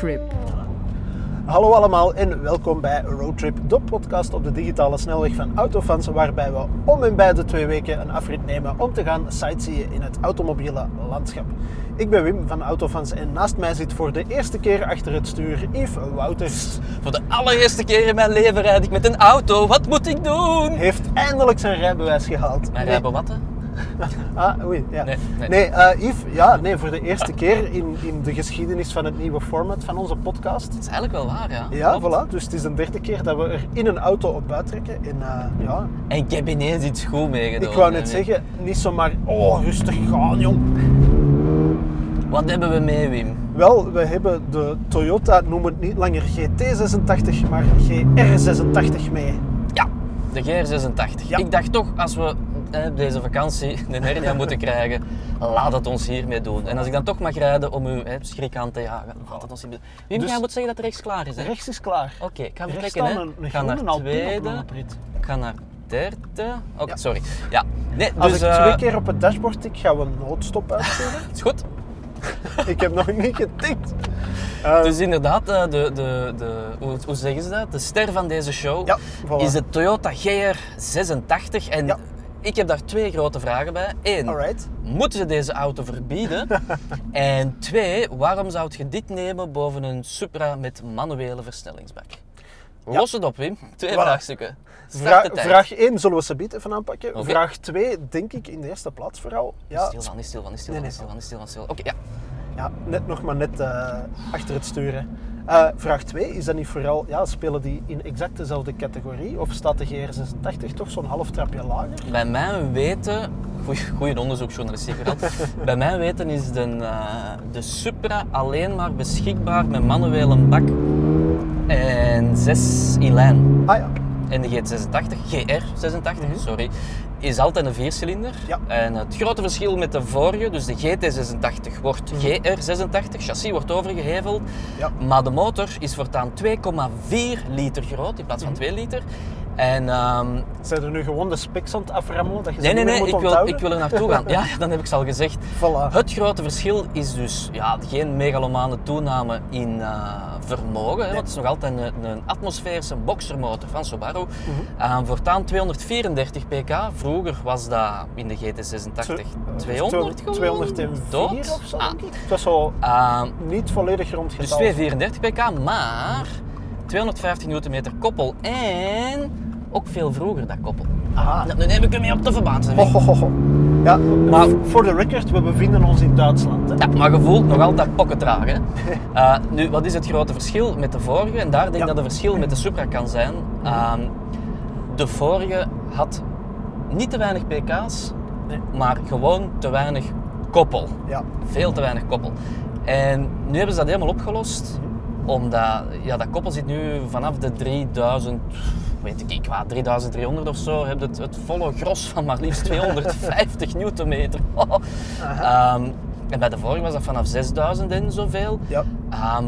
Roadtrip. Hallo allemaal en welkom bij Roadtrip, de podcast op de digitale snelweg van Autofans, waarbij we om en bij de twee weken een afrit nemen om te gaan sightseeën in het automobiele landschap. Ik ben Wim van Autofans en naast mij zit voor de eerste keer achter het stuur Yves Wouters. Voor de allereerste keer in mijn leven rijd ik met een auto. Wat moet ik doen? Heeft eindelijk zijn rijbewijs gehaald. Mijn Nee. rijbewatten? Ah, oei, ja. Nee, Nee, nee. eh, Yves, ja, nee, voor de eerste keer in, in de geschiedenis van het nieuwe format van onze podcast. Dat is eigenlijk wel waar, ja. Ja, Klopt. voilà. Dus het is de derde keer dat we er in een auto op uittrekken. En eh, ja, En ik heb ineens iets goed meegenomen. ik wou net zeggen, niet zomaar, oh, rustig gaan, jong. Wat hebben we mee, Wim? Wel, we hebben de Toyota, noem het niet langer GT86, maar GR86 mee. Ja, de GR86. Ja. Ik dacht toch, als we hè, deze vakantie een hernia moeten krijgen, laat het ons hiermee doen. En als ik dan toch mag rijden om uw hè, schrik aan te jagen, laat het ons hiermee doen. Wim, Dus- jij moet zeggen dat rechts klaar is, hè? Rechts is klaar. Oké, ik ga vertrekken, hè. een, Ik ga naar op tweede. Ik ga naar derde. Oké, Ja. sorry. Ja. Nee, Als dus... ik eh, twee keer op het dashboard tik, gaan we een noodstop uitsturen. Is goed. ik heb nog niet getikt. Eh, Dus inderdaad, eh, de, de, de, hoe, hoe zeggen ze dat? De ster van deze show Ja, voilà. is de Toyota GR86. En Ja. Ik heb daar twee grote vragen bij. Eén, Alright. moeten ze deze auto verbieden? en twee, waarom zou je dit nemen boven een Supra met manuele versnellingsbak? Ja. Los het op, Wim. Twee Voilà. vraagstukken. Vra- vraag 1 zullen we ze bieden even aanpakken. Vraag 2 denk ik in de eerste plaats vooral. Ja, Stil van, is stil van, stil van, nee, stil van, stil van, stil van. Oké, ja. Ja, net nog maar net eh, achter het sturen. Eh, vraag 2, is dat niet vooral, ja, spelen die in exact dezelfde categorie? Of staat de GR86 toch zo'n half trapje lager? Bij mijn weten, goede onderzoeksjournalistiek. Bij mijn weten is de, eh, de Supra alleen maar beschikbaar met manuele bak en 6 in lijn. Ah ja, En de GT86, GR86, sorry, is altijd een viercilinder. Ja. En het grote verschil met de vorige, dus de GT86 wordt GR86, chassis wordt overgeheveld, Ja. maar de motor is voortaan 2,4 liter groot in plaats van 2 liter. En ehm, zijn er nu gewoon de specs aan het aframmelen dat je Nee, nee, nee, moet ik wil, ik wil er naartoe gaan. Ja, ja, dan heb ik ze al gezegd. Voilà. Het grote verschil is dus ja, geen megalomane toename in eh, vermogen. Hè, want het is nog altijd een, een atmosferische boxermotor van Subaru. Mhm. Voortaan 234 pk. Vroeger was dat in de GT86 200 gewoon 204 dood. of zo, Ah. denk ik. Het was zo Eh, niet volledig rond dus getal. 234 pk, maar 250 Nm koppel en ook veel vroeger dat koppel. Aha. Nu neem ik hem mee op de ho, ho, ho. Ja, Maar- voor de record, we bevinden ons in Duitsland. Hè? Ja, maar je voelt nog altijd. Hè? Eh, nu, wat is het grote verschil met de vorige? En daar denk ik Ja. dat het verschil met de Supra kan zijn. Ehm, de vorige had niet te weinig pk's, Nee. maar gewoon te weinig koppel. Ja. Veel te weinig koppel. En nu hebben ze dat helemaal opgelost. Omdat ja, dat koppel zit nu vanaf de 3000, weet ik, wat, 3300 of zo. Heb je het, het volle gros van maar liefst 250 newtonmeter. Ehm, en bij de vorige was dat vanaf 6000 en zoveel. Ja. Ehm,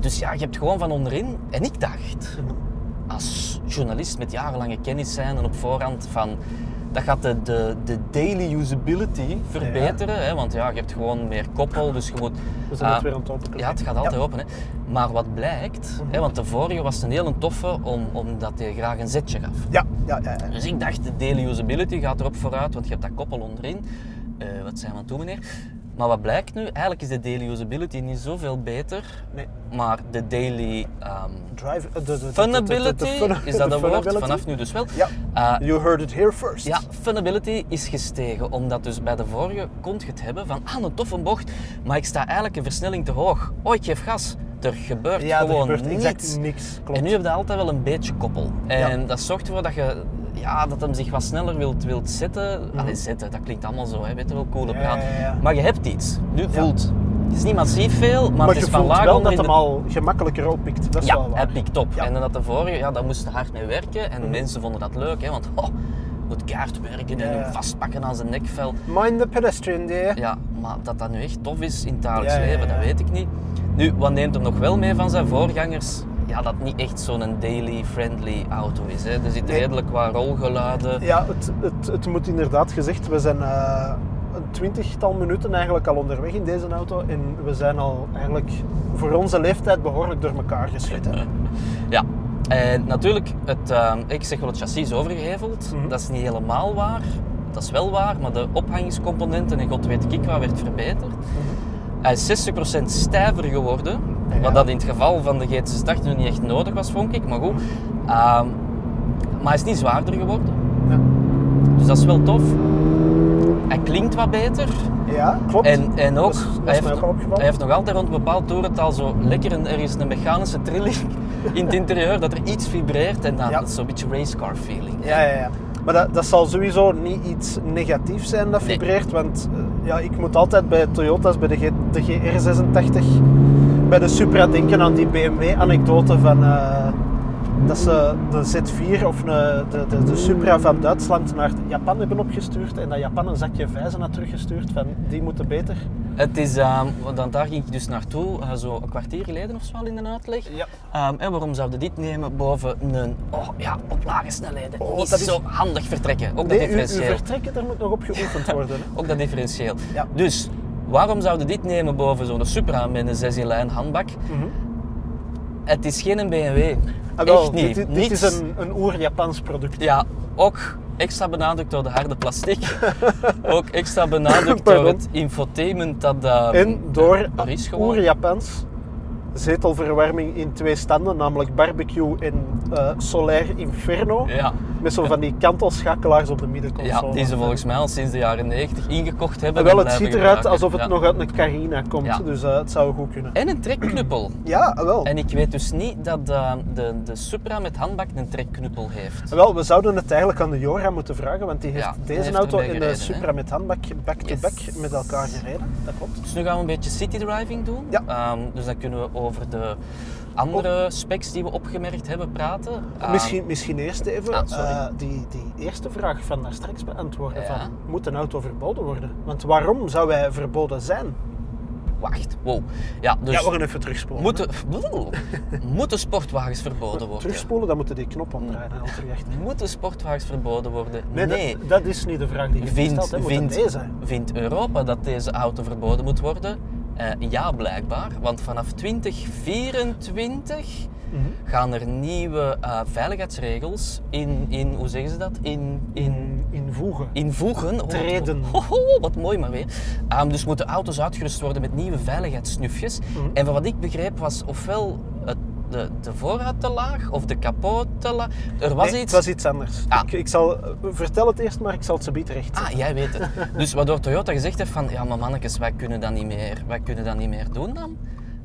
dus ja, je hebt gewoon van onderin. En ik dacht, als journalist met jarenlange kennis zijn en op voorhand van dat gaat de, de, de daily usability verbeteren. Hè? Want ja, je hebt gewoon meer koppel, dus je moet... We zijn ah, het weer aan het openen. ja, het gaat altijd Ja. open. Hè. Maar wat blijkt, hè, want de vorige was een hele toffe om, omdat hij graag een zetje gaf. Ja, ja, ja. Dus ik dacht, de daily usability gaat erop vooruit, want je hebt dat koppel onderin. Eh, wat zijn we aan het doen, meneer? Maar wat blijkt nu? Eigenlijk is de daily usability niet zoveel beter, Nee. maar de daily ehm, Drive, eh, de, de, funability, de fun- is dat een woord? Vanaf nu dus wel. Ja. Eh, You heard it here first. ja, funability is gestegen, omdat dus bij de vorige kon je het hebben van ah, een toffe bocht, maar ik sta eigenlijk een versnelling te hoog. Oh, ik geef gas. Er gebeurt Ja, er gewoon gebeurt niets. exact niks. Klopt. En nu heb je altijd wel een beetje koppel. En dat zorgt ervoor dat je ja, dat hem zich wat sneller wilt, wilt zetten. Allee, zetten, dat klinkt allemaal zo, hè, weet je wel, coole. Ja, praat. ja, ja. Maar je hebt iets. Nu voelt. Het is niet massief veel, maar, maar het je is van voelt laag wel dat in hem de- al gemakkelijker oppikt. Dat is Ja, wel waar. hij pikt op. En dan dat de vorige, ja, daar moest hard mee werken. En Mhm. mensen vonden dat leuk, hè, want oh, moet kaart werken en hem vastpakken aan zijn nekvel. Mind the pedestrian there. Ja, maar dat dat nu echt tof is in het dagelijks leven, dat weet ik niet. Nu, wat neemt hem nog wel mee van zijn voorgangers? Ja, dat niet echt zo'n daily friendly auto is. Hè. Er zitten Nee. redelijk wat rolgeluiden. Ja, het, het, het moet inderdaad gezegd, we zijn eh, een twintigtal minuten eigenlijk al onderweg in deze auto. En we zijn al eigenlijk voor onze leeftijd behoorlijk door elkaar geschud. Ja, en natuurlijk, het, eh, ik zeg wel het chassis is overgeheveld. Mhm. Dat is niet helemaal waar. Dat is wel waar, maar de ophangingscomponenten en god weet ik wat werd verbeterd. Hij is 60% stijver geworden, Ja. wat dat in het geval van de GT80 nog niet echt nodig was, vond ik. Maar goed, Ehm, maar hij is niet zwaarder geworden, Ja. dus dat is wel tof. Hij klinkt wat beter. Ja, klopt. En, en ook, Dat is- dat is hij, heeft, ook al opgevallen. hij heeft nog altijd rond een bepaald toerental zo lekker een, ergens een mechanische trilling in het interieur, dat er iets vibreert en dan Ja. dat is zo'n beetje racecar feeling. Ja, ja, ja. Maar dat, dat zal sowieso niet iets negatiefs zijn dat Nee. vibreert. Want eh, ja, ik moet altijd bij Toyota's, bij de, G, de GR86, bij de Supra denken aan die BMW-anekdote van eh, dat ze de Z4 of een- de, de, de Supra van Duitsland naar Japan hebben opgestuurd. En dat Japan een zakje vijzen had teruggestuurd van die moeten beter. Het is, ehm, want daar ging ik dus naartoe, eh, zo een kwartier geleden of zo al in een uitleg. Ja. Ehm, en waarom zouden dit nemen boven een, oh ja, op lage snelheden? Oh, dat is- zo handig vertrekken, ook dat Nee, uw, uw differentieel. vertrekken, daar moet nog op geoefend worden. Ook dat differentieel. Ja. Dus, waarom zouden dit nemen boven zo'n Supra met een 6 in lijn handbak? Mhm. Het is geen BMW. Ah, wel, Echt niet. Dit, dit is een, een oer-Japans product. Ja, ook extra benadrukt door de harde plastic. ook extra benadrukt door het infotainment dat daar En door er is gewoon. oer-Japans zetelverwarming in twee standen, namelijk barbecue en eh Solaire Inferno. Ja. Met zo van die kantelschakelaars op de middenconsole. ja, die ze volgens mij al sinds de jaren 90 ingekocht hebben. En wel, het ziet eruit alsof het Ja. nog uit een Carina komt, Ja. dus eh, het zou goed kunnen. En een trekknuppel. Ja, wel. En ik weet dus niet dat de, de, de Supra met handbak een trekknuppel heeft. Wel, we zouden het eigenlijk aan de Jora moeten vragen, want die heeft Ja, deze heeft auto ermee en de hè? Supra met handbak back-to-back Yes. met elkaar gereden. Dat klopt. Dus nu gaan we een beetje city driving doen. Ja. Ehm, dus dan kunnen we over de andere specs die we opgemerkt hebben praten. Ehm, Misschien, misschien eerst even Ah, eh, die, die eerste vraag van daar straks beantwoorden. Ja. Van, moet een auto verboden worden? Want waarom zou hij verboden zijn? Wacht, wow. Ja, dus ja, we gaan even terugspoelen. moeten, moeten sportwagens verboden worden? Terugspoelen, dan moeten die knop omdraaien. Moeten sportwagens verboden worden? Nee, nee. Dat, dat is niet de vraag die je Vindt. Moeten vindt, deze? vindt Europa dat deze auto verboden moet worden? Eh, ja, blijkbaar. Want vanaf 2024 Mhm. gaan er nieuwe eh, veiligheidsregels in, in, hoe zeggen ze dat? In, in, In, invoegen. invoegen. Oh, Treden. Wat mooi maar weer. Ehm, dus moeten auto's uitgerust worden met nieuwe veiligheidssnufjes. Mhm. En van wat ik begreep was ofwel het, de, de voorruit te laag of de kapot te laag. Er was Nee, iets... Het was iets anders. Ah. Ik, ik zal, eh, vertel het eerst, maar ik zal het ze biedt recht Ah, jij weet het. Dus waardoor Toyota gezegd heeft van, ja maar mannetjes, wij kunnen dat niet meer, wij kunnen dat niet meer doen dan.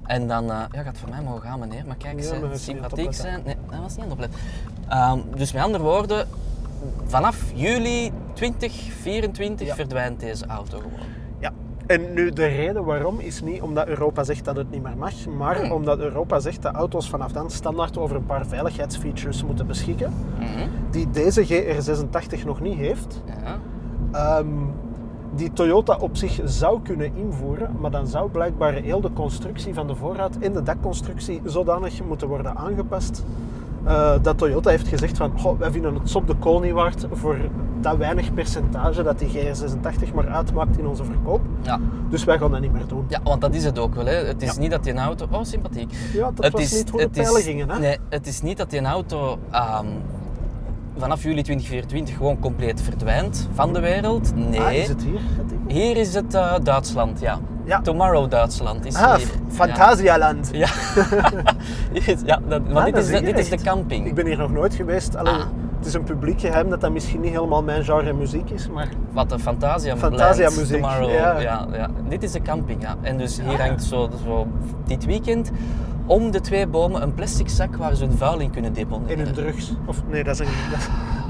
En dan, eh, ja, gaat voor mij mogen gaan meneer, maar kijk Ja, het sympathiek zijn. Nee, dat was niet aan het opletten. Ehm, dus met andere woorden, vanaf juli 2024 Ja. verdwijnt deze auto gewoon. En nu, de reden waarom is niet omdat Europa zegt dat het niet meer mag, maar omdat Europa zegt dat auto's vanaf dan standaard over een paar veiligheidsfeatures moeten beschikken, Mhm. die deze GR86 nog niet heeft. Ja. Ehm, die Toyota op zich zou kunnen invoeren, maar dan zou blijkbaar heel de constructie van de voorruit en de dakconstructie zodanig moeten worden aangepast. Eh, dat Toyota heeft gezegd van, "Goh, wij vinden het op de kool niet waard voor dat weinig percentage dat die GR86 maar uitmaakt in onze verkoop. Ja. Dus wij gaan dat niet meer doen. ja, want dat is het ook wel. Hè. Het is Ja. niet dat die auto... Oh, sympathiek. Ja, dat was niet hoe de het is- pijlen gingen, hè? Nee, het is niet dat die auto ehm, vanaf juli 2024 gewoon compleet verdwijnt van de wereld. Nee. Ah, is het hier? Hier is het eh, Duitsland, ja. Ja. Tomorrow Duitsland is Ah, hier. Fantasialand. Ja. Ja, dat, Ah, dit, is de, dit is de camping. Ik ben hier nog nooit geweest. Ah. Het is een publiek geheim dat dat misschien niet helemaal mijn genre muziek is, maar Wat de Fantasia Fantasia muziek, Tomorrow. ja. Ja. Ja, Dit is de camping, ja. En dus hier Ah. hangt zo, zo dit weekend om de twee bomen een plastic zak waar ze hun vuil in kunnen in deponeren. een drugs. Of nee, dat is een, dat is,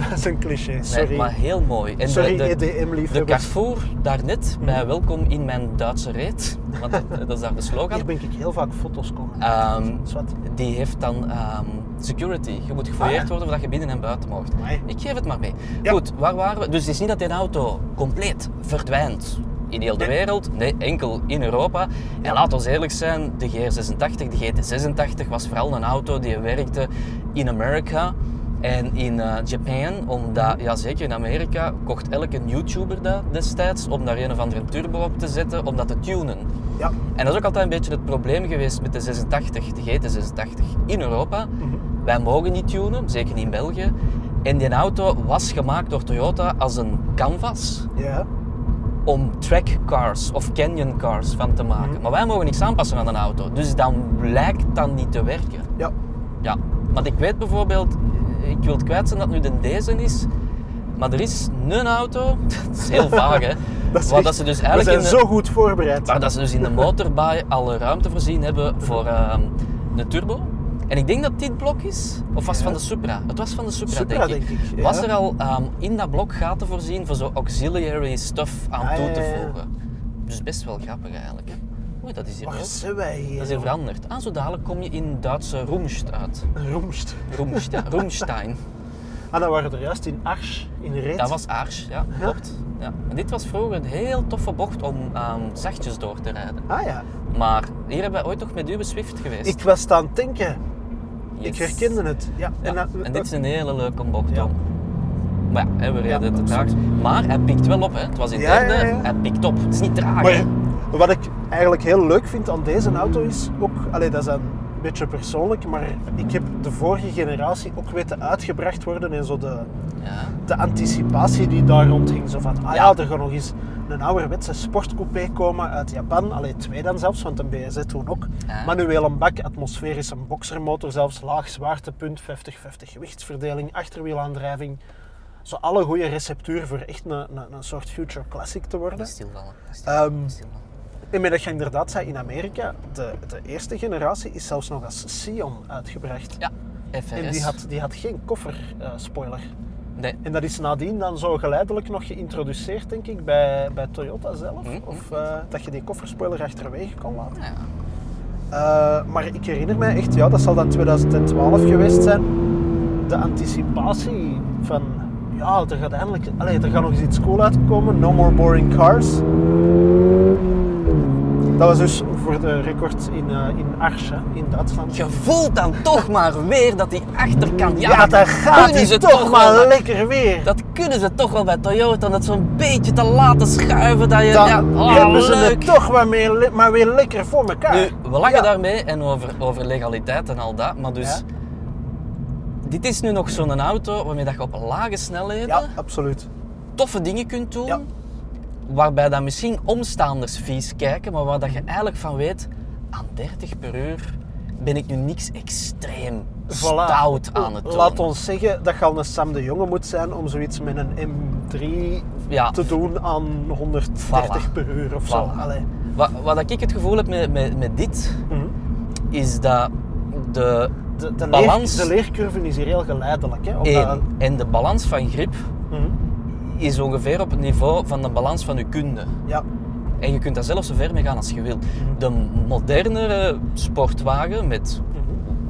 dat is een cliché. Sorry. Nee, maar heel mooi. En Sorry, de, de, de EDM-liefhebbers. Carrefour daarnet bij Welkom in mijn Duitse reet, want dat, dat is daar de slogan. Hier ben ik heel vaak foto's komen. Zwat. die heeft dan ehm, security. Je moet gefouilleerd Ah, ja. worden of dat je binnen en buiten mocht. Amai. Ik geef het maar mee. Ja. Goed, waar waren we? Dus het is niet dat die auto compleet verdwijnt in heel de wereld. Nee, enkel in Europa. En laat ons eerlijk zijn, de GR86, de GT86 was vooral een auto die werkte in Amerika. En in eh, Japan, omdat, ja zeker in Amerika, kocht elke YouTuber dat destijds om daar een of andere turbo op te zetten, om dat te tunen. Ja. En dat is ook altijd een beetje het probleem geweest met de 86, de GT86 in Europa. Mhm. Wij mogen niet tunen, zeker niet in België. En die auto was gemaakt door Toyota als een canvas Ja. Om track cars of canyon cars van te maken. Mhm. Maar wij mogen niks aanpassen aan een auto. Dus dan blijkt dat niet te werken. Ja. Ja, want ik weet bijvoorbeeld, ik wil het kwijt zijn dat nu de deze is, maar er is een auto, dat is heel vaag hè, Dat is waar echt- dat ze dus We eigenlijk zijn in de, zo goed voorbereid. waar dat ze dus in de motorbaai alle ruimte voorzien hebben voor ehm, een turbo. En ik denk dat dit blok is, of was het Ja. van de Supra? Het was van de Supra, Supra, denk ik. denk ik, ja. Was er al ehm, in dat blok gaten voorzien voor zo auxiliary stuff aan Ah, toe te voegen? Dus best wel grappig eigenlijk. Hè? Oei, dat is hier Waar zijn wij hier? Dat is hier veranderd. Ah, zo dadelijk kom je in Duitse Roemst uit. Roemst. Roemst, ja. Roemstein. Ah, dan waren we er juist in Ars, in Reet. Dat was Aars, ja, klopt. Ja. En dit was vroeger een heel toffe bocht om ehm, zachtjes door te rijden. Ah ja. Maar hier hebben we ooit nog met uw Swift geweest. Ik was aan het denken. Ik herkende het. Ja. Ja, dat- en dit is een hele leuke bocht Ja. om. Maar ja, we reden te traag. Maar hij pikt wel op, hè. Het was in derde, hij pikt op. Het is niet traag. Maar wat ik eigenlijk heel leuk vind aan deze auto is ook, allee, dat is een beetje persoonlijk, maar ik heb de vorige generatie ook weten uitgebracht worden en zo de, Ja. de anticipatie die daar rond ging. Zo van, ah ja, Ja. er gaat nog eens een ouderwetse sportcoupé komen uit Japan. Allee, twee dan zelfs, want een BZ toen ook. Ja. Manuele bak, atmosferische boxermotor zelfs, laag zwaartepunt, 50-50 gewichtsverdeling, achterwielaandrijving. Zo alle goede receptuur voor echt een, een, een soort future classic te worden. Stilvallen. niet stilvallen, Ehm, niet stilvallen. En met dat je inderdaad zei, in Amerika, de, de eerste generatie is zelfs nog als Sion uitgebracht. Ja, FRS. En die had, die had geen kofferspoiler. Nee. en dat is nadien dan zo geleidelijk nog geïntroduceerd, denk ik, bij, bij Toyota zelf. Mhm. Of eh, dat je die kofferspoiler achterwege kon laten. Ja. Eh, maar ik herinner mij echt, ja, dat zal dan 2012 geweest zijn. De anticipatie van, ja, er gaat eindelijk, allee, er gaat nog eens iets cool uitkomen. No more boring cars. Dat was dus voor de record in, eh in Ars, hè, in Duitsland. Je voelt dan toch maar weer dat die achterkant... Ja, dat gaat kunnen die ze toch maar lekker weer. Dat kunnen ze toch wel bij Toyota, dat zo'n beetje te laten schuiven dat je... Dan ja, oh, hebben ze leuk. het toch maar, mee, maar weer lekker voor elkaar. Nu, we lachen Ja. daarmee en over, over legaliteit en al dat, maar dus... Ja. Dit is nu nog zo'n auto waarmee dat je op lage snelheden Ja, absoluut. toffe dingen kunt doen. Waarbij dan misschien omstaanders vies kijken, maar waar dat je eigenlijk van weet, aan 30 per uur ben ik nu niks extreem Voilà. stout aan het doen. Laat ons zeggen dat je al een Sam de Jonge moet zijn om zoiets met een M3 Ja. te doen aan 130 Voilà. per uur of zo. Allee. Wat, wat ik het gevoel heb met, met, met dit, Mhm. is dat de De, de, balans leer, de leercurve is hier heel geleidelijk. Hè, één, en de balans van grip Mhm. Is ongeveer op het niveau van de balans van je kunde. Ja, En je kunt daar zelfs zo ver mee gaan als je wilt. De modernere sportwagen met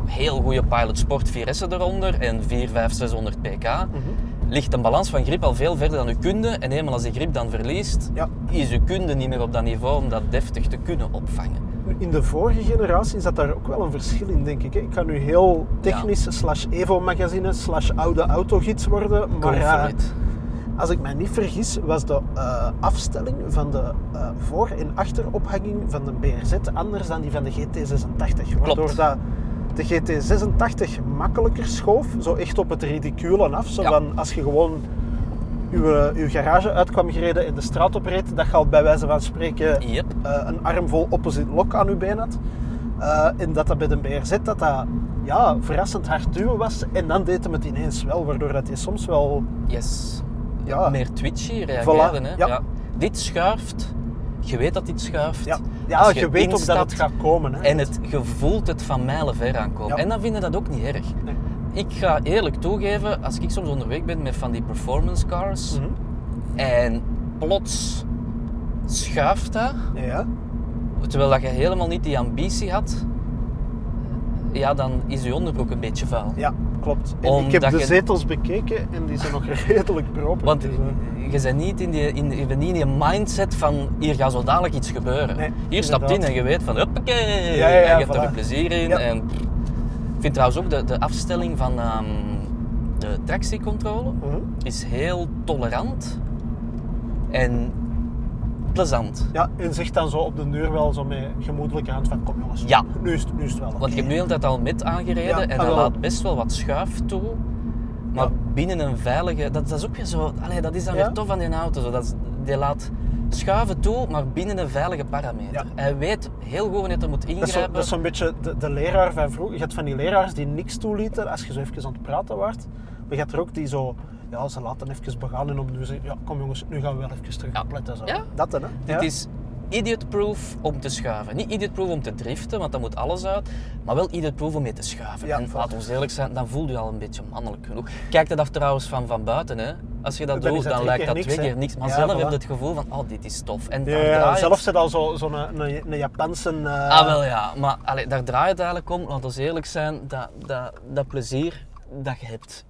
heel goede Pilot Sport 4S'en eronder en 4, 5, 600 pk, Mhm. ligt een balans van grip al veel verder dan je kunde. En eenmaal als je grip dan verliest, ja. is je kunde niet meer op dat niveau om dat deftig te kunnen opvangen. In de vorige generatie zat daar ook wel een verschil in, denk ik. Ik kan nu heel technisch slash Evo-magazine slash oude autogids worden. Maar. Als ik mij niet vergis, was de eh, afstelling van de eh, voor- en achterophanging van de BRZ anders dan die van de GT86. Waardoor dat de GT86 makkelijker schoof, zo echt op het ridiculen af. Zo Ja. van als je gewoon je, je garage uitkwam gereden en de straat opreed, dat je al bij wijze van spreken Yep. eh, een arm vol opposite lock aan je been had. Eh, en dat dat bij de BRZ dat dat, ja, verrassend hard duwen was. En dan deed hem het ineens wel, waardoor dat je soms wel... Yes. Ja. Meer twitchy reageren. Voilà, Hè? ja. Dit schuift. Je weet dat dit schuift. Ja, ja je, weet ook dat het gaat komen. Hè. En het, je voelt het van mijlen ver aankomen. En dan vinden dat ook niet erg. Nee. Ik ga eerlijk toegeven, als ik soms onderweg ben met van die performance cars Mhm. en plots schuift dat, Ja, terwijl dat je helemaal niet die ambitie had, ja, dan is je onderbroek een beetje vuil. ja, klopt. En ik heb de je- zetels bekeken en die zijn nog redelijk proper. Want Dus, eh, je bent niet in die, in, je bent niet in die mindset van hier gaat zo dadelijk iets gebeuren. Nee, hier stapt in inderdaad. en je weet van huppakee, Ja, ja, ja, en je hebt voilà. er plezier in. En ik vind trouwens ook de, de afstelling van, ehm, de tractiecontrole Mhm. is heel tolerant en plezant. Ja, en zegt dan zo op de deur wel zo met gemoedelijke hand van kom jongens, Ja. nu, is, het- nu is het wel Want ik heb oké. nu de hele tijd al met aangereden Ja, en ah, hij wel. laat best wel wat schuif toe. Maar Ja. binnen een veilige... Dat, dat is ook weer zo... Allee, dat is dan weer tof aan die auto. Zo. Dat is, die laat schuiven toe, maar binnen een veilige parameter. Ja. Hij weet heel goed wanneer hij moet Dat is, zo, ingrijpen. dat is zo'n beetje de, de leraar van vroeger. Je hebt van die leraars die niks toelieten als je zo even aan het praten wordt. Maar je hebt er ook die zo, ja, ze laten even begaan en om nu zeggen, ja, kom jongens, nu gaan we wel even terug Ja. opletten. Zo. Ja. Dat dan, hè? Dit Ja. is idiot-proof om te schuiven. Niet idiot-proof om te driften, want dan moet alles uit. Maar wel idiot-proof om mee te schuiven. Ja, en laat ons eerlijk zijn, dan voel je al een beetje mannelijk genoeg. Kijk dat af trouwens van, van buiten. Hè. Als je dat Dan doet, dan lijkt dat niks, twee keer niks. Maar Ja, zelf voilà. heb je het gevoel van, oh, dit is tof. En Ja, daar ja, draait zelfs zit al zo'n zo een, een, een Japanse... eh, Ah, wel ja. Maar allee, daar draait het eigenlijk om, laten we eerlijk zijn, dat, dat, dat plezier dat je hebt.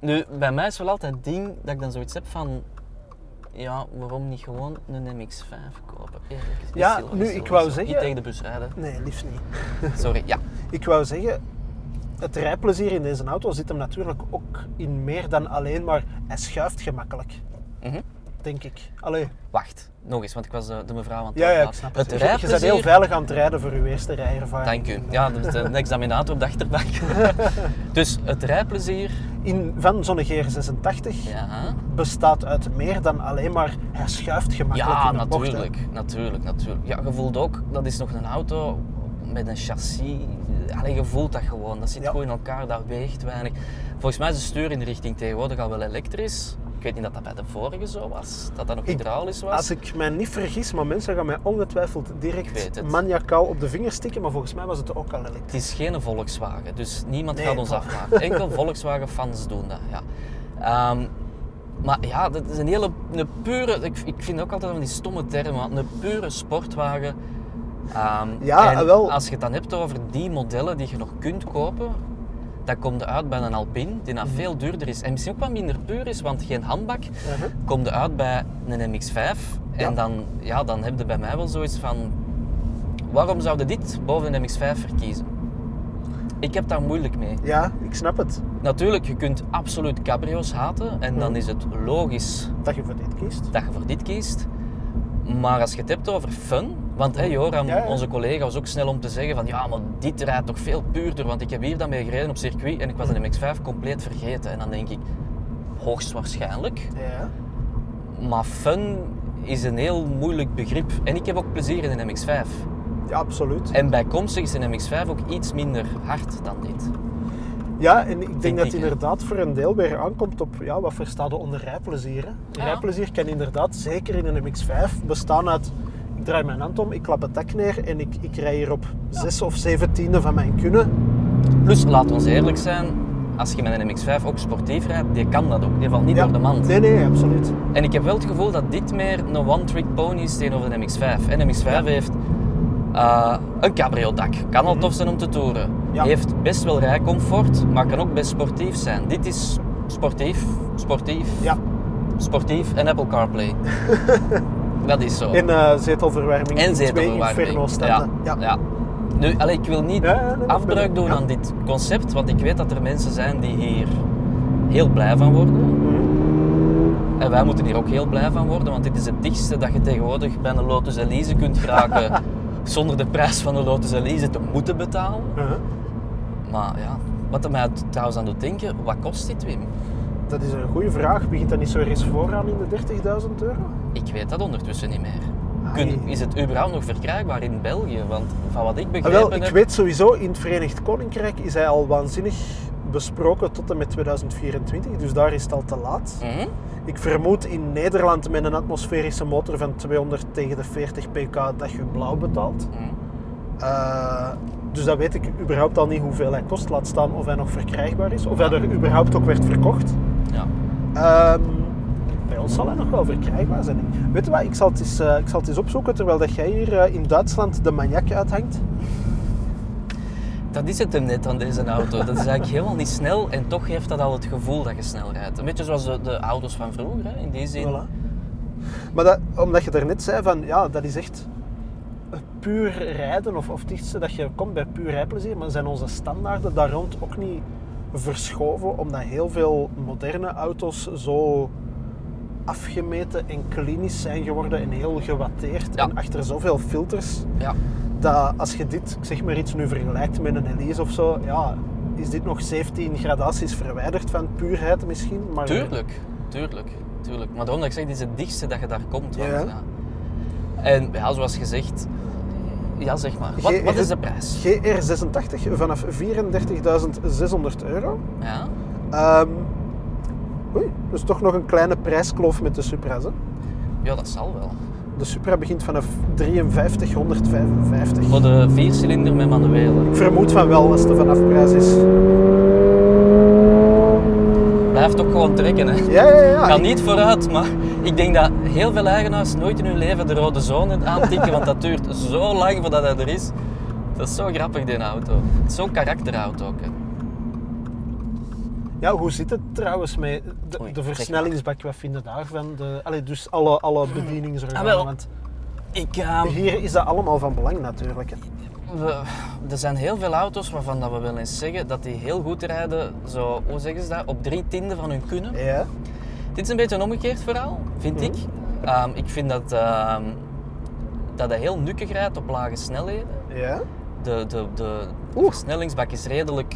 Nu, bij mij is wel altijd het ding dat ik dan zoiets heb van... Ja, waarom niet gewoon een MX-5 kopen? Eerlijk. Ja, nu, ik wou zeggen- Niet tegen de bus rijden. Nee, liefst niet. Sorry, ja. Ik wou zeggen, het rijplezier in deze auto zit hem natuurlijk ook in meer dan alleen maar... Hij schuift gemakkelijk, Mhm. Denk ik. Allee, Wacht, nog eens, want ik was de, de mevrouw aan het ja, ja, ik snap het. Het Je- Je bent heel veilig aan het rijden voor uw eerste rijervaring. Dank u. Ja, dat is de examinator op de achterbank. dus het rijplezier... In, van zo'n GR86 Ja, bestaat uit meer dan alleen maar hij schuift gemakkelijk ja in de bocht, hè. natuurlijk, natuurlijk, natuurlijk. Ja, je voelt ook, dat is nog een auto met een chassis. Allee, je voelt dat gewoon. Dat zit Ja. goed in elkaar, dat weegt weinig. Volgens mij is de stuurinrichting tegenwoordig al wel elektrisch. Ik weet niet dat dat bij de vorige zo was, dat dat nog hydraulisch was. Als ik mij niet vergis, maar mensen gaan mij ongetwijfeld direct maniacaal op de vingers stikken, maar volgens mij was het ook al elektrisch. Het is geen Volkswagen, dus niemand Nee, gaat ons afmaken. Enkel Volkswagen-fans doen dat, ja. Ehm, maar ja, dat is een hele, een pure, ik, ik vind ook altijd van die stomme termen, een pure sportwagen. Ehm, Ja, en wel. Als je het dan hebt over die modellen die je nog kunt kopen, dan komt je uit bij een Alpine, die Mhm. dan veel duurder is. En misschien ook wat minder puur is, want geen handbak. Uh-huh. Kom je uit bij een MX-5 Ja. en dan, ja, dan heb je bij mij wel zoiets van... Waarom zouden dit boven een MX-5 verkiezen? Ik heb daar moeilijk mee. Ja, ik snap het. Natuurlijk, je kunt absoluut cabrio's haten en dan Mhm. is het logisch Dat je voor dit kiest. dat je voor dit kiest. Maar als je het hebt over fun, want Joram, Ja, ja. onze collega, was ook snel om te zeggen van ja, maar dit rijdt toch veel puurder, want ik heb hier dan mee gereden op circuit en ik was een MX-5 compleet vergeten. En dan denk ik, hoogstwaarschijnlijk, Ja. maar fun is een heel moeilijk begrip. En ik heb ook plezier in een MX-5. ja, absoluut. En bijkomstig is een MX-5 ook iets minder hard dan dit. Ja, en ik denk Denk dat het inderdaad voor een deel weer aankomt op ja, wat verstaat er onder rijplezier. Hè? Rijplezier kan inderdaad, zeker in een MX-5, bestaan uit... Ik draai mijn hand om, ik klap het dak neer en ik, ik rij hier op zes of zeventiende van mijn kunnen. Plus, laten we ons eerlijk zijn, als je met een MX-5 ook sportief rijdt, die kan dat ook. Die valt niet Ja. door de mand. Nee, nee, absoluut. En ik heb wel het gevoel dat dit meer een one-trick pony is tegenover de MX-5. En de MX-5 heeft eh, een cabrio-dak. Kan al tof zijn om te toeren. Ja. Heeft best wel rijcomfort, maar kan ook best sportief zijn. Dit is sportief, sportief, Ja, sportief en Apple CarPlay. dat is zo. en eh, zetelverwarming. En in Twee zetelverwarming. inferno-standen. Ja, ja. Nu, allee, ik wil niet Ja, ja, nee, afbreuk doen ja. aan dit concept, want ik weet dat er mensen zijn die hier heel blij van worden. Mhm. En wij moeten hier ook heel blij van worden, want dit is het dichtste dat je tegenwoordig bij een Lotus Elise kunt geraken zonder de prijs van een Lotus Elise te moeten betalen. Uh-huh. Maar ja, wat er mij trouwens aan doet denken, wat kost dit Wim? Dat is een goede vraag. Begint dat niet zo eens vooraan in de 30.000 euro? Ik weet dat ondertussen niet meer. Kun, is het überhaupt nog verkrijgbaar in België? Want van wat ik Ah, begrepen wel, ik heb... weet sowieso, in het Verenigd Koninkrijk is hij al waanzinnig besproken tot en met 2024, dus daar is het al te laat. Mhm. Ik vermoed in Nederland met een atmosferische motor van 200 tegen de 40 pk dat je blauw betaalt. Mhm. Eh, dus dat weet ik überhaupt al niet hoeveel hij kost, laat staan of hij nog verkrijgbaar is, of hij er überhaupt ook werd verkocht. Ja. Ehm, bij ons zal hij nog wel verkrijgbaar zijn. Weet je wat, ik zal het eens, eh, ik zal het eens opzoeken terwijl dat jij hier eh, in Duitsland de maniak uithangt. Dat is het hem net aan deze auto. Dat is eigenlijk helemaal niet snel en toch heeft dat al het gevoel dat je snel rijdt. Een beetje zoals de, de auto's van vroeger, hè, in die zin. Voilà. Maar dat, omdat je daarnet zei van, ja, dat is echt puur rijden of, of het dichtste dat je komt bij puur rijplezier, maar zijn onze standaarden daar rond ook niet verschoven omdat heel veel moderne auto's zo afgemeten en klinisch zijn geworden en heel gewatteerd Ja. en achter zoveel filters Ja. dat als je dit, ik zeg maar iets, nu vergelijkt met een Elise of zo, ja, is dit nog 17 gradaties verwijderd van puurheid misschien. Maar Tuurlijk, tuurlijk, tuurlijk. Maar daarom dat ik zeg, dit is het dichtste dat je daar komt. Want, Ja. ja. En ja, zoals gezegd, ja zeg maar, wat, wat is de prijs? GR86 vanaf 34.600 euro. Ja? Ehm oei, dus toch nog een kleine prijskloof met de Supra's. Hè? ja, dat zal wel. De Supra begint vanaf 5355. Voor de viercilinder met manuele. Ik vermoed van wel als de vanafprijs is. Blijft ook gewoon trekken, hè. Ja, ja, ja. Ga niet vooruit, maar ik denk dat heel veel eigenaars nooit in hun leven de rode zone aantikken, want dat duurt zo lang voordat hij er is. Dat is zo grappig, die auto. Het is zo'n karakterauto ook. Hè. Ja, hoe zit het trouwens met de, Oei, de zeg versnellingsbak? Wat vinden daarvan? De, allee, dus alle, alle bedieningsorganen. Ah, want Ik, ehm, hier is dat allemaal van belang natuurlijk. we- er zijn heel veel auto's waarvan dat we wel eens zeggen dat die heel goed rijden, zo, hoe zeggen ze dat, op drie tienden van hun kunnen. Ja. Dit is een beetje een omgekeerd verhaal, vind ik. Ehm, ik vind dat, ehm, dat hij heel nukkig rijdt op lage snelheden. Ja. De, de, de, de versnellingsbak is redelijk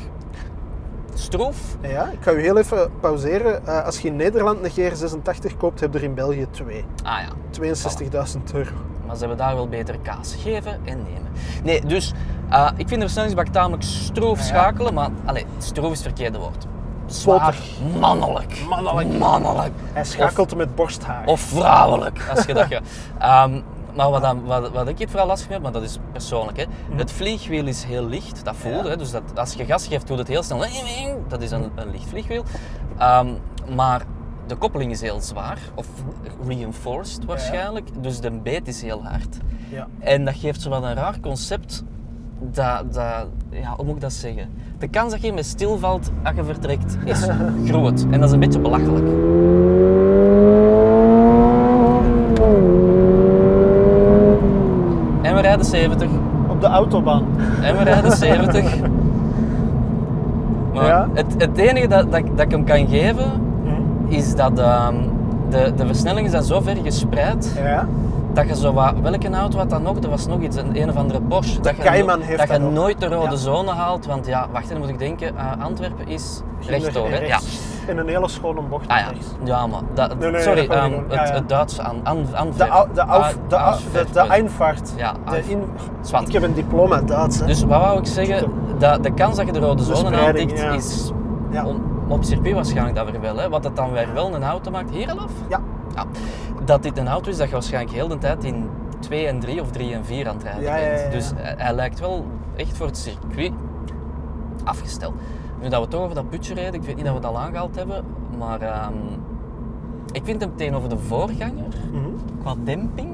stroef. Ja, ik ga u heel even pauzeren. Eh, als je in Nederland een GR86 koopt, heb je er in België twee. Ah ja, 62.000 euro. maar ze hebben daar wel betere kaas. Geven en nemen. Nee, dus eh, ik vind de versnellingsbak tamelijk stroef Ja. schakelen, maar allez, stroef is het verkeerde woord. Zwaar, mannelijk. Mannelijk. Mannelijk. Hij schakelt met borsthaar. Of vrouwelijk, als je dat gaat. Maar wat, dan, wat, wat ik het vooral lastig vind, maar dat is persoonlijk. Hè. Het vliegwiel is heel licht, dat voelde. Mhm. Ja. Hè. Dus dat, als je gas geeft, doet het heel snel. Dat is een, een licht vliegwiel. Ehm, maar de koppeling is heel zwaar, of reinforced waarschijnlijk. Dus de beet is heel hard. Ja. En dat geeft zo wat een raar concept. Dat, dat, ja, hoe moet ik dat zeggen? De kans dat je met stilvalt als je vertrekt is groot. En dat is een beetje belachelijk. Rijden 70. Op de autobaan. En we rijden 70. Maar Ja. het, het enige dat, dat, ik- dat ik hem kan geven, is dat ehm, de, de versnellingen zijn zo ver gespreid Ja. dat je zo wat, welke auto had dat nog? Er was nog iets, een, een of andere Porsche. dat je, heeft dat je dat ook. nooit de rode Ja. zone haalt, want ja, wacht, dan moet ik denken, eh, Antwerpen is rechtdoor, hè? Ja. En een hele schone bocht Ah ja, maar, dat, Nee, nee, sorry, dat ehm, het, Ja, het Duitse aan, aan, De, Antwerpen. au- de, de, au- de, de Antwerpen. Einfahrt. Ja, de in, Zwart. ik heb een diploma Duits. Hè. Dus wat wou ik zeggen, dat de kans dat je de rode zone aantikt is Ja. on- op circuit waarschijnlijk dat weer wel. Hè? Wat het dan weer wel een auto maakt, hier al af? Ja. Ja. Dat dit een auto is dat je waarschijnlijk heel de tijd in 2 en 3 of 3 en 4 aan het rijden bent. Dus hij, hij lijkt wel echt voor het circuit afgesteld. Nu dat we toch over dat putje reden, ik weet niet dat we het al aangehaald hebben, maar ehm, ik vind hem tegenover de voorganger Mhm. qua demping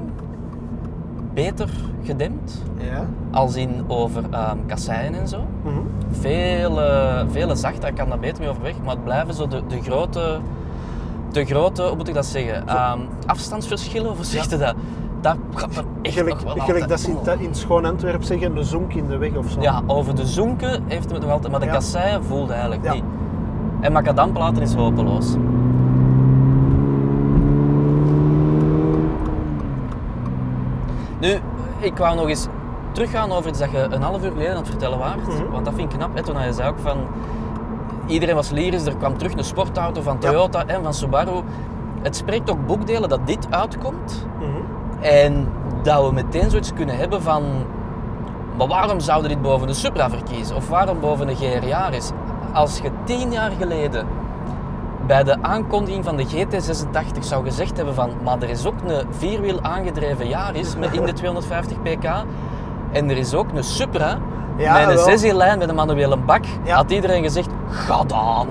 beter gedempt. Ja. Als in over ehm, kasseien en zo. Veel, eh, vele zachter, ik kan daar beter mee overweg, maar het blijven zo de, de grote, de grote, hoe moet ik dat zeggen, Ehm, afstandsverschillen, hoe je dat? Dat gaat er echt Gelijk, nog wel gelijk dat ze in, in het schoon Antwerp zeggen, een zonk in de weg of zo. Ja, over de zoenken heeft het nog altijd, maar de Ja. kasseien voelde eigenlijk Ja. niet. En macadamplaten is hopeloos. Nu, ik wou nog eens teruggaan over iets dat je een half uur geleden aan het vertellen waart. Mhm. Want dat vind ik knap, hè, toen je zei ook van... Iedereen was lyrisch, er kwam terug een sportauto van Toyota en van Subaru. Het spreekt ook boekdelen dat dit uitkomt. Mhm. En dat we meteen zoiets kunnen hebben van... Maar waarom zouden dit boven de Supra verkiezen? Of waarom boven de GR Yaris? Als je tien jaar geleden bij de aankondiging van de GT86 zou gezegd hebben van... Maar er is ook een vierwiel aangedreven Yaris met in de 250 pk. En er is ook een Supra Ja, met een wel. zeswiellijn met een manuele bak. Ja. Had iedereen gezegd, gadaan.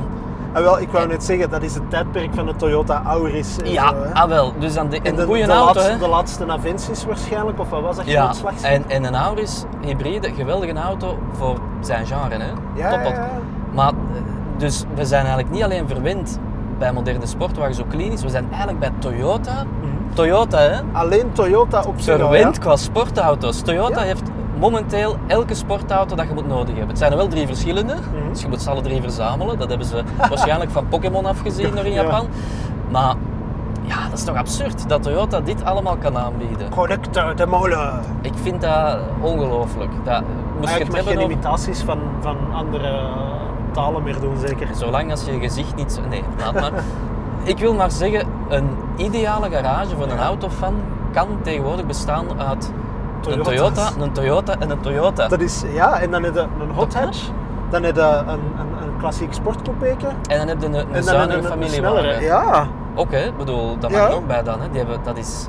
En wel, ik wou net zeggen, dat is het tijdperk van de Toyota Auris. en Ja, zo, ah wel. Dus dan de, En de, goede de auto, laatste, hè. de laatste Avensis waarschijnlijk, of wat was dat? Ja, en, en een Auris hybride, geweldige auto voor zijn genre. Hè? Ja, ja. Maar, eh, dus we zijn eigenlijk niet alleen verwend bij moderne sportwagens zo klinisch, we zijn eigenlijk bij Toyota. Mhm. Toyota, hè? Alleen Toyota op zich Verwend ja. qua sportauto's. Toyota Ja. heeft momenteel elke sportauto dat je moet nodig hebben. Het zijn er wel drie verschillende, Mhm. dus je moet ze alle drie verzamelen. Dat hebben ze waarschijnlijk van Pokémon afgezien nog in Ja. Japan. Maar ja, dat is toch absurd dat Toyota dit allemaal kan aanbieden. Connector de molen. Ik vind dat ongelooflijk. Dat, moest je mag geen imitaties van, van andere talen meer doen, zeker. Zolang als je gezicht niet... Nee, laat maar. Ik wil maar zeggen, een ideale garage voor een autofan kan tegenwoordig bestaan uit een. Toyota, een Toyota en een Toyota. Dat is, ja, en dan heb je een hot hatch, dan heb je een, een, een klassiek sportcoupéke. En dan heb je een, een zuinige familiewagen. Ja, Ook hè, bedoel, dat mag ook bij dan. Hè. Die hebben, dat is...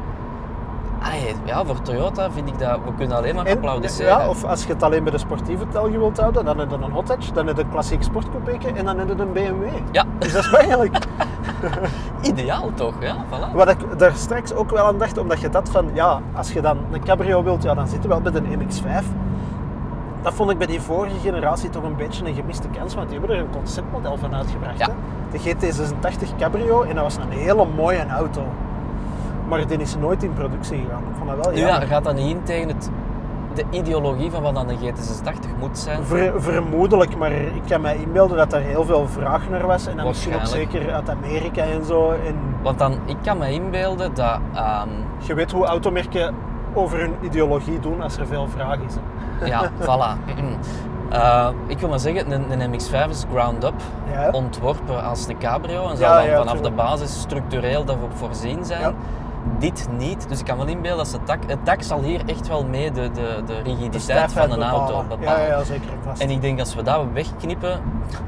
Allee, ja, voor Toyota vind ik dat... We kunnen alleen maar en, applaudisseren. ja, of als je het alleen bij de sportieve telgen wilt houden, dan heb je een hot hatch, dan heb je een klassiek sportcoupéke en dan heb je een BMW. Ja, Dus dat is eigenlijk ideaal toch, ja, voilà. wat ik daar straks ook wel aan dacht, omdat je dat van, ja, als je dan een cabrio wilt, ja, dan zit je wel bij een MX-5. Dat vond ik bij die vorige generatie toch een beetje een gemiste kans, want die hebben er een conceptmodel van uitgebracht. Ja. Hè? De GT86 Cabrio en dat was een hele mooie auto. Maar die is nooit in productie gegaan. Ik vond dat wel ja, gaat dat niet in tegen het, de ideologie van wat dan een GT86 moet zijn? Ver- vermoedelijk, maar ik kan me inbeelden dat er heel veel vraag naar was. En dan misschien ook zeker uit Amerika en zo. En Want dan, ik kan me inbeelden dat... ehm, je weet hoe automerken over hun ideologie doen als er veel vraag is. hè. ja, voilà. Eh, ik wil maar zeggen, een, een MX-5 is ground up, Ja. ontworpen als een cabrio en zal Ja, dan ja, vanaf de basis structureel daarop voorzien zijn. Dit niet, dus ik kan wel inbeelden dat het dak, het dak zal hier echt wel mee de, de, de De rigiditeit stijfheid van een auto bepalen. Ja, ja, zeker vast. En ik denk als we dat wegknippen,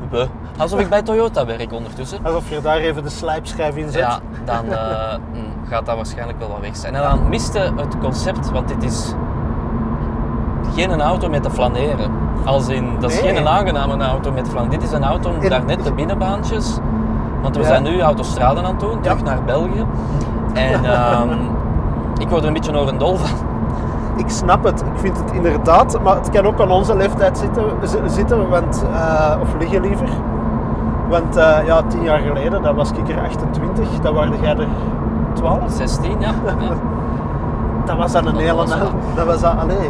we, alsof ik bij Toyota werk ondertussen, Alsof je daar even de slijpschijf in zet. ja, dan eh, mm, gaat dat waarschijnlijk wel wat weg zijn. En dan miste het concept, want dit is geen auto met te flaneren. Als in, dat is Nee. geen aangename auto met flaneren. Dit is een auto om daar net de binnenbaantjes, want we Ja. zijn nu autostraden aan het doen, terug Ja. naar België. En ehm, ik word er een beetje een dol van. Ik snap het. Ik vind het inderdaad, maar het kan ook aan onze leeftijd zitten, zitten want, eh, of liggen liever. Want eh, ja, tien jaar geleden, dat was ik er 28, dan waren jij er 12. 16, ja. ja. Dat was dan een Dat hele... was. Dat was dat, allee,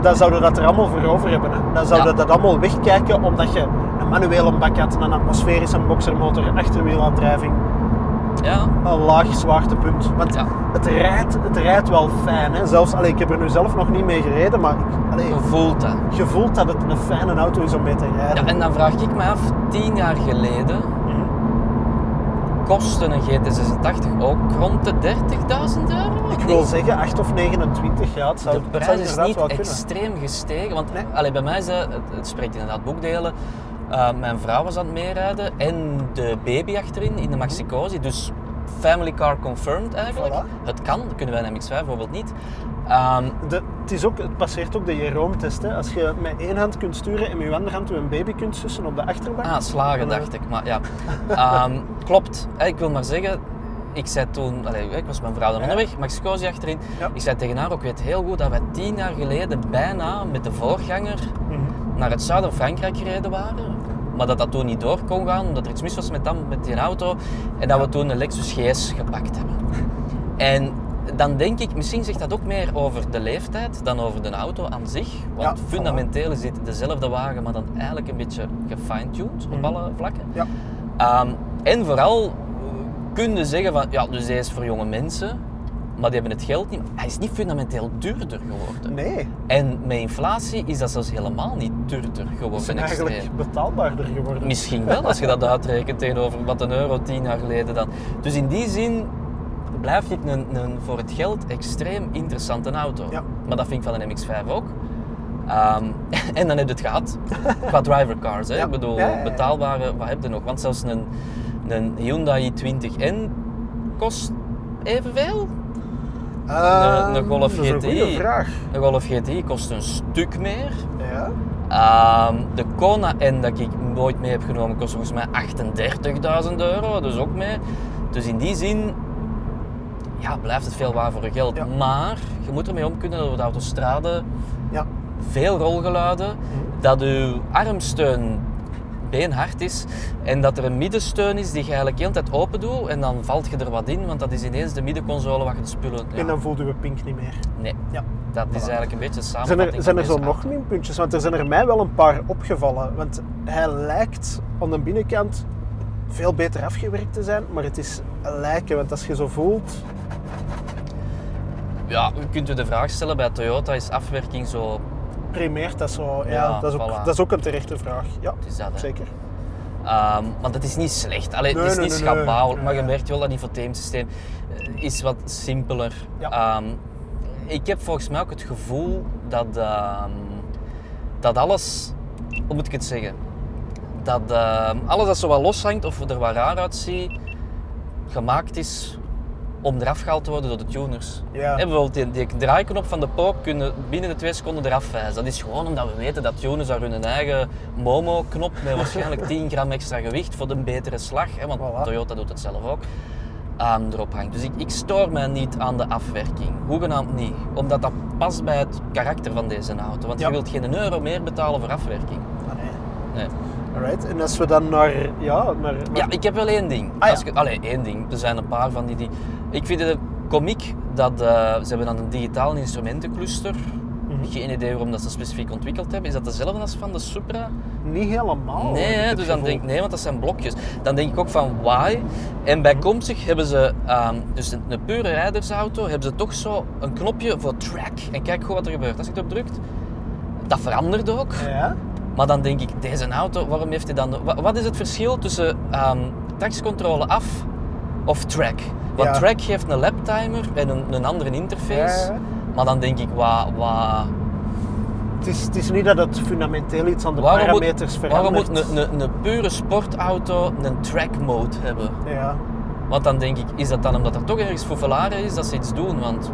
dan zouden we dat er allemaal voor over hebben. Hè. Dan zouden we Ja. dat allemaal wegkijken, omdat je een manuele bak had, een atmosferische boxermotor, achterwielaandrijving, ja. een laag zwaartepunt. Want Ja. het, rijdt, het rijdt wel fijn. Hè. Zelfs, allee, ik heb er nu zelf nog niet mee gereden, maar allee, Je voelt dat. je voelt dat het een fijne auto is om mee te rijden. Ja, en dan vraag ik me af, tien jaar geleden Mhm. kostte een GT86 ook rond de 30.000 euro? Ik wil zeggen 8 of 29, ja, het zou, de het prijs zou is niet extreem gestegen. Want Nee. allee, bij mij is het, het, het spreekt inderdaad boekdelen. Uh, mijn vrouw was aan het meerijden en de baby achterin in de Maxicosi. Dus family car confirmed eigenlijk. Voilà. Het kan, dat kunnen wij in de MX-5 bijvoorbeeld niet. Ehm, De, het, is ook, het passeert ook de Jeroen-test. hè. Als je met één hand kunt sturen en met je andere hand een baby kunt sussen op de achterbank. ah, slagen eh, dacht ik. Maar ja, Ehm, klopt. Eh, Ik wil maar zeggen, ik zei toen, allee, ik was met mijn vrouw dan Ja. onderweg, Maxicosi achterin. Ja. Ik zei tegen haar ook, ik weet heel goed dat wij tien jaar geleden bijna met de voorganger Mhm. Naar het zuiden van Frankrijk gereden waren. Maar dat dat toen niet door kon gaan, omdat er iets mis was met, dan, met die auto. En dat we toen een Lexus GS gepakt hebben. En dan denk ik, misschien zegt dat ook meer over de leeftijd dan over de auto aan zich. Want Ja, fundamenteel is dit dezelfde wagen, maar dan eigenlijk een beetje gefine-tuned op Mhm. alle vlakken. Ja. Ehm, en vooral kun je zeggen van, ja, dus hij is voor jonge mensen, maar die hebben het geld niet. Hij is niet fundamenteel duurder geworden. Nee, En met inflatie is dat zelfs helemaal niet duurder het is geworden. eigenlijk extreem. betaalbaarder geworden. Misschien wel, als je dat uitrekent tegenover wat een euro tien jaar geleden dan. Dus in die zin blijft dit een, een voor het geld extreem interessante auto. Ja. Maar dat vind ik van een MX-5 ook. Ehm, en dan heb je het gehad qua driver cars. Hè? Ja. Ik bedoel, ja. betaalbare, wat heb je nog? Want zelfs een, een Hyundai i20N kost evenveel. Ehm, een Golf Dat is een GTI. vraag. Een Golf GTI kost een stuk meer. Ja. Ehm, de Kona N dat ik nooit mee heb genomen kost volgens mij 38.000 euro, dus ook mee. Dus in die zin ja, blijft het veel waar voor je geld. Ja. Maar je moet ermee om kunnen dat op de autostrade ja. veel rolgeluiden, dat uw armsteun beenhard is en dat er een middensteun is die je eigenlijk de hele tijd open doet en dan valt je er wat in, want dat is ineens de middenconsole wat je de spullen... ja. En dan voelde we Pink niet meer. Nee, Ja. Dat is eigenlijk een beetje een Zijn er, zijn er zo nog minpuntjes? Want er zijn er mij wel een paar opgevallen. Want hij lijkt aan de binnenkant veel beter afgewerkt te zijn, maar het is lijken. Want als je zo voelt, Ja, u kunt u de vraag stellen, bij Toyota is afwerking zo... primeert dat zo. Ja, Ja, dat, is ook, voilà. dat is ook een terechte vraag. Ja, Het is dat, hè. zeker. Ehm, want het is niet slecht. Allee, Nee, het is nee, niet nee, schabouwelijk, maar je merkt wel dat infotainsysteem eh, is wat simpeler. Ja. Ehm, ik heb volgens mij ook het gevoel dat, ehm, dat alles, hoe moet ik het zeggen, dat alles dat zo wat loshangt of er wat raar uitziet, gemaakt is om eraf gehaald te worden door de tuners. Ja. Bijvoorbeeld die, die draaiknop van de pook kunnen binnen de twee seconden eraf wijzen. Dat is gewoon omdat we weten dat tuners daar hun eigen Momo-knop met waarschijnlijk 10 gram extra gewicht voor de betere slag, hè, want Voilà. Toyota doet het zelf ook, aan erop hangt. Dus ik, ik stoor mij niet aan de afwerking. Hoegenaamd niet. Omdat dat past bij het karakter van deze auto. Want Ja. je wilt geen euro meer betalen voor afwerking. Ah, nee. Nee. En als we dan naar... Ja, naar, naar- Ja, ik heb wel één ding. Ah, ja. Als ik- allee, één ding. Er zijn een paar van die... die ik vind het komiek dat eh, ze hebben dan een digitaal instrumentencluster. Mhm. Geen idee waarom dat ze specifiek ontwikkeld hebben. Is dat dezelfde als van de Supra? Niet helemaal. nee, ik hè, dus dan gevoel. denk, nee, want dat zijn blokjes. Dan denk ik ook van why. En bijkomstig hebben ze, ehm, dus een, een pure rijdersauto, hebben ze toch zo een knopje voor track. En kijk goed wat er gebeurt. Als je het op drukt, dat verandert ook. Ja? Maar dan denk ik, deze auto, waarom heeft hij dan... wa- Wat is het verschil tussen ehm tractioncontrole af of track? Want Ja. track geeft een laptimer en een, een andere interface. Ja. Maar dan denk ik, wa, wa, Het, is, het is niet dat het fundamenteel iets aan de waarom, parameters moet, waarom verandert. moet een, een, een pure sportauto een track mode hebben? Ja. Want dan denk ik, is dat dan omdat er toch ergens fouvelaren is dat ze iets doen? Want...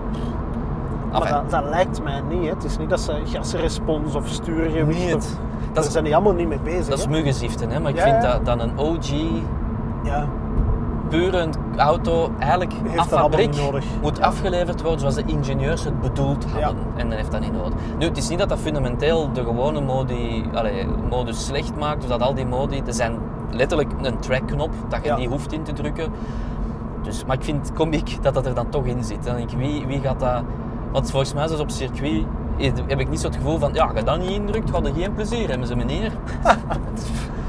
Maar Enfin, dat, dat lijkt mij niet. Hè. Het is niet dat ze gasrespons of stuurgewicht... Niet. Of, daar zijn die allemaal niet mee bezig. dat is muggenziften, hè? maar ik Ja, vind dat dan een OG Ja. puur een auto eigenlijk Heeft af dat fabriek moet Ja. afgeleverd worden zoals de ingenieurs het bedoeld hadden. En dan heeft dat niet nodig. Nu, het is niet dat dat fundamenteel de gewone modi, allee, modus slecht maakt, of dat al die modi, er zijn letterlijk een trackknop dat je niet hoeft in te drukken. Dus, maar ik vind het komiek dat dat er dan toch in zit. Dan denk ik, wie, wie gaat dat... Want volgens mij is het op circuit heb ik niet zo het gevoel van, ja, je dat niet indrukt, ga je geen plezier hebben, ze meneer.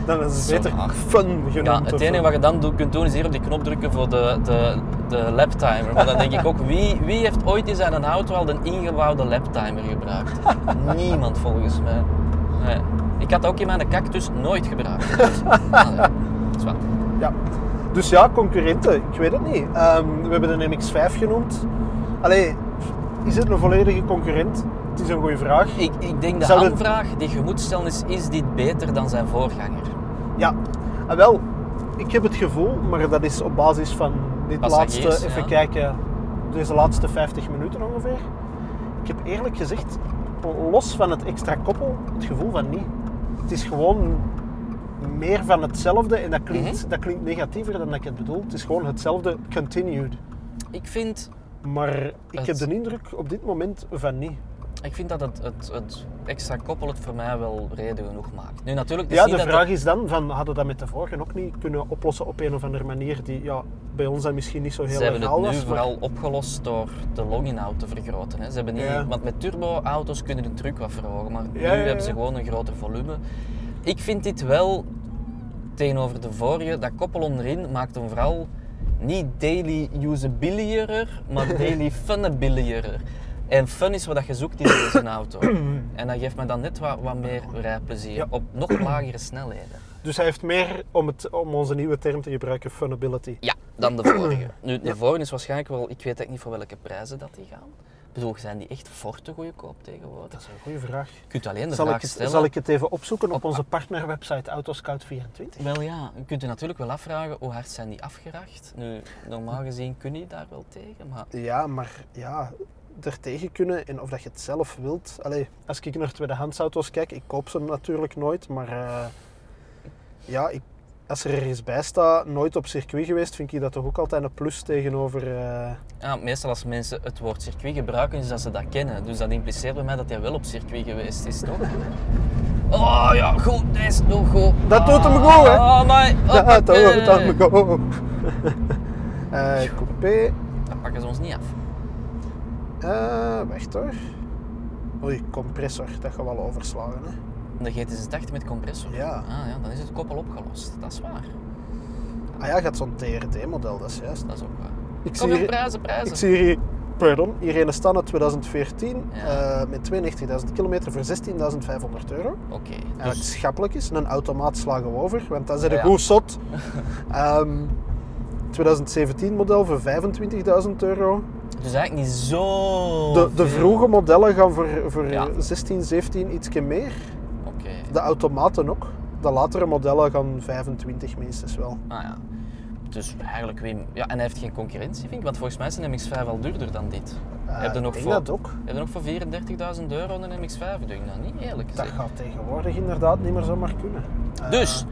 Dan is het beter fun. Ja, het enige wat je dan doet, kunt doen is hier op die knop drukken voor de, de, de laptimer. Maar dan denk ik ook, wie, wie heeft ooit in zijn auto al een ingebouwde laptimer gebruikt? Niemand volgens mij. Nee. Ik had ook in mijn cactus nooit gebruikt. Dus, ah. Ja. Dus ja, concurrenten, ik weet het niet. Ehm, we hebben de MX-5 genoemd. Allee, is het een volledige concurrent? Het is een goede vraag. Ik, ik denk de Zou het- aanvraag die je moet stellen is, is dit beter dan zijn voorganger? Ja, en wel, ik heb het gevoel, maar dat is op basis van dit Passagiers, laatste, even ja. kijken, deze laatste 50 minuten ongeveer. Ik heb eerlijk gezegd, los van het extra koppel, het gevoel van niet. Het is gewoon meer van hetzelfde en dat klinkt, Mhm. dat klinkt negatiever dan dat ik het bedoel. Het is gewoon hetzelfde continued. Ik vind, Maar ik Het- heb de indruk op dit moment van niet. Ik vind dat het, het, het extra koppel het voor mij wel reden genoeg maakt. Nu natuurlijk, Ja, de dat vraag is dan, van, hadden we dat met de vorige ook niet kunnen oplossen op een of andere manier die ja, bij ons dan misschien niet zo heel Ze hebben het nu was. maar- vooral opgelost door de log-in-out te vergroten. Hè. Ze hebben niet, Ja. Want met turbo-auto's kunnen de truc wat verhogen, maar Ja, nu ja, hebben ze gewoon een groter volume. Ik vind dit wel, tegenover de vorige, dat koppel onderin maakt hem vooral niet daily usabilier, maar daily funabilier. En fun is wat je zoekt in deze auto. En dat geeft me dan net wat, wat meer rijplezier, Ja. op nog lagere snelheden. Dus hij heeft meer, om, het, om onze nieuwe term te gebruiken, funability. Ja, dan de vorige. Nu, de vorige is waarschijnlijk wel, ik weet eigenlijk niet voor welke prijzen dat die gaan. Ik bedoel, zijn die echt fort te goedkoop tegenwoordig? Dat is een goede vraag. Je kunt alleen de Zal vraag ik, het, stellen. zal ik het even opzoeken op Op- onze partnerwebsite Autoscout24? Wel ja, je kunt je natuurlijk wel afvragen hoe hard zijn die afgeracht. Nu, normaal gezien kun je daar wel tegen, maar Ja, maar ja, er tegen kunnen en of dat je het zelf wilt. Allee, als ik naar tweedehandsauto's kijk, ik koop ze natuurlijk nooit, maar eh, ja, ik, als er ergens bij staat, nooit op circuit geweest, vind ik dat toch ook altijd een plus tegenover... eh, ja, meestal als mensen het woord circuit gebruiken, is dat ze dat kennen. Dus dat impliceert bij mij dat hij wel op circuit geweest is, toch? Oh ja, goed, deze is nog goed. Dat doet hem goed, hè? Oh, my. Ja, dat hoppakee. dat me go. Eh, coupé. Dat pakken ze ons niet af. Eh, wacht hoor. Oei, compressor, dat gaat wel overslagen. Hè. De GT86 met compressor. Ja. Ah, ja, dan is het koppel opgelost. Dat is waar. Ah ja, hebt zo'n TRD-model, dat is juist. Dat is ook waar. Ik Kom zie, hier, prijzen, prijzen. ik zie hier, pardon, staan uit 2014 Ja. eh, met 92.000 kilometer voor 16.500 euro. Oké, En wat dus schappelijk is, een automaat slagen we over, want dat is een Ja. goed zot. Ehm 2017 model voor 25.000 euro. Dus eigenlijk niet zo. De, de vroege modellen gaan voor, voor Ja. 16, 17 ietsje meer. Oké. De automaten ook. De latere modellen gaan 25 minstens wel. Ah ja. Dus eigenlijk wie. Ja, en hij heeft geen concurrentie, vind ik. Want volgens mij is een MX5 al duurder dan dit. Eh, heb je nog ik voor, dat ook. Heb je nog voor 34.000 euro een MX5? Ik denk dat niet, eerlijk Dat gezegd. gaat tegenwoordig inderdaad niet meer zomaar kunnen. Eh, Dus,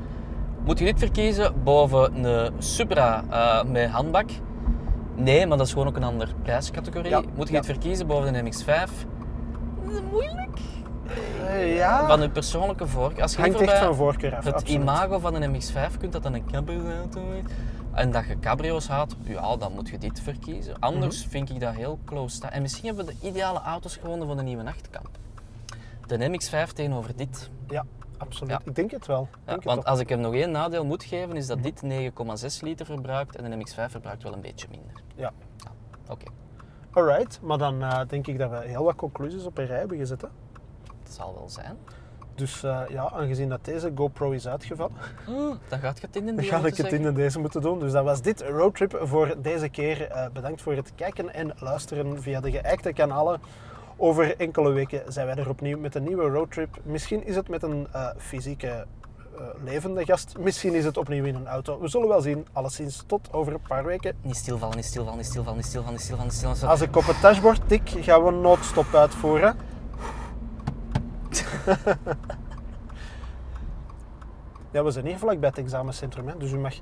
moet je dit verkiezen boven een Supra eh, met handbak? Nee, maar dat is gewoon ook een andere prijscategorie. Ja, Moet je ja. dit verkiezen boven een MX5? Moeilijk. eh, ja, Van je persoonlijke voorkeur. Als je hangt echt van voorkeur af. het absoluut. imago van een MX5 kunt dat dan een cabrio-auto is, en dat je cabrio's haat, ja, dan moet je dit verkiezen. Anders Mhm. vind ik dat heel close staan. En misschien hebben we de ideale auto's gewonnen voor een nieuwe nachtkamp. De MX5 tegenover dit. Ja, absoluut. Ik denk het wel. Denk het want toch. als ik hem nog één nadeel moet geven, is dat dit 9,6 liter verbruikt en de MX5 verbruikt wel een beetje minder. Ja. Oké, Alright, maar dan eh, denk ik dat we heel wat conclusies op een rij hebben gezet. Hè? dat zal wel zijn. Dus eh, ja, aangezien dat deze GoPro is uitgevallen, Oh, dan gaat het in de dan ga ik het in deze moeten doen. Dus dat was dit roadtrip voor deze keer. Eh, bedankt voor het kijken en luisteren via de geëikte kanalen. Over enkele weken zijn wij er opnieuw met een nieuwe roadtrip. Misschien is het met een eh, fysieke eh, levende gast. Misschien is het opnieuw in een auto. We zullen wel zien. Alleszins tot over een paar weken. Niet stilvallen, niet stilvallen, niet stilvallen, niet stilvallen, niet stilvallen, niet stilvallen. Als ik op het dashboard tik, gaan we een noodstop uitvoeren. ja, we zijn hier vlak bij het examencentrum, hè, dus u mag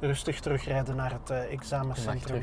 rustig terugrijden naar het mag examencentrum.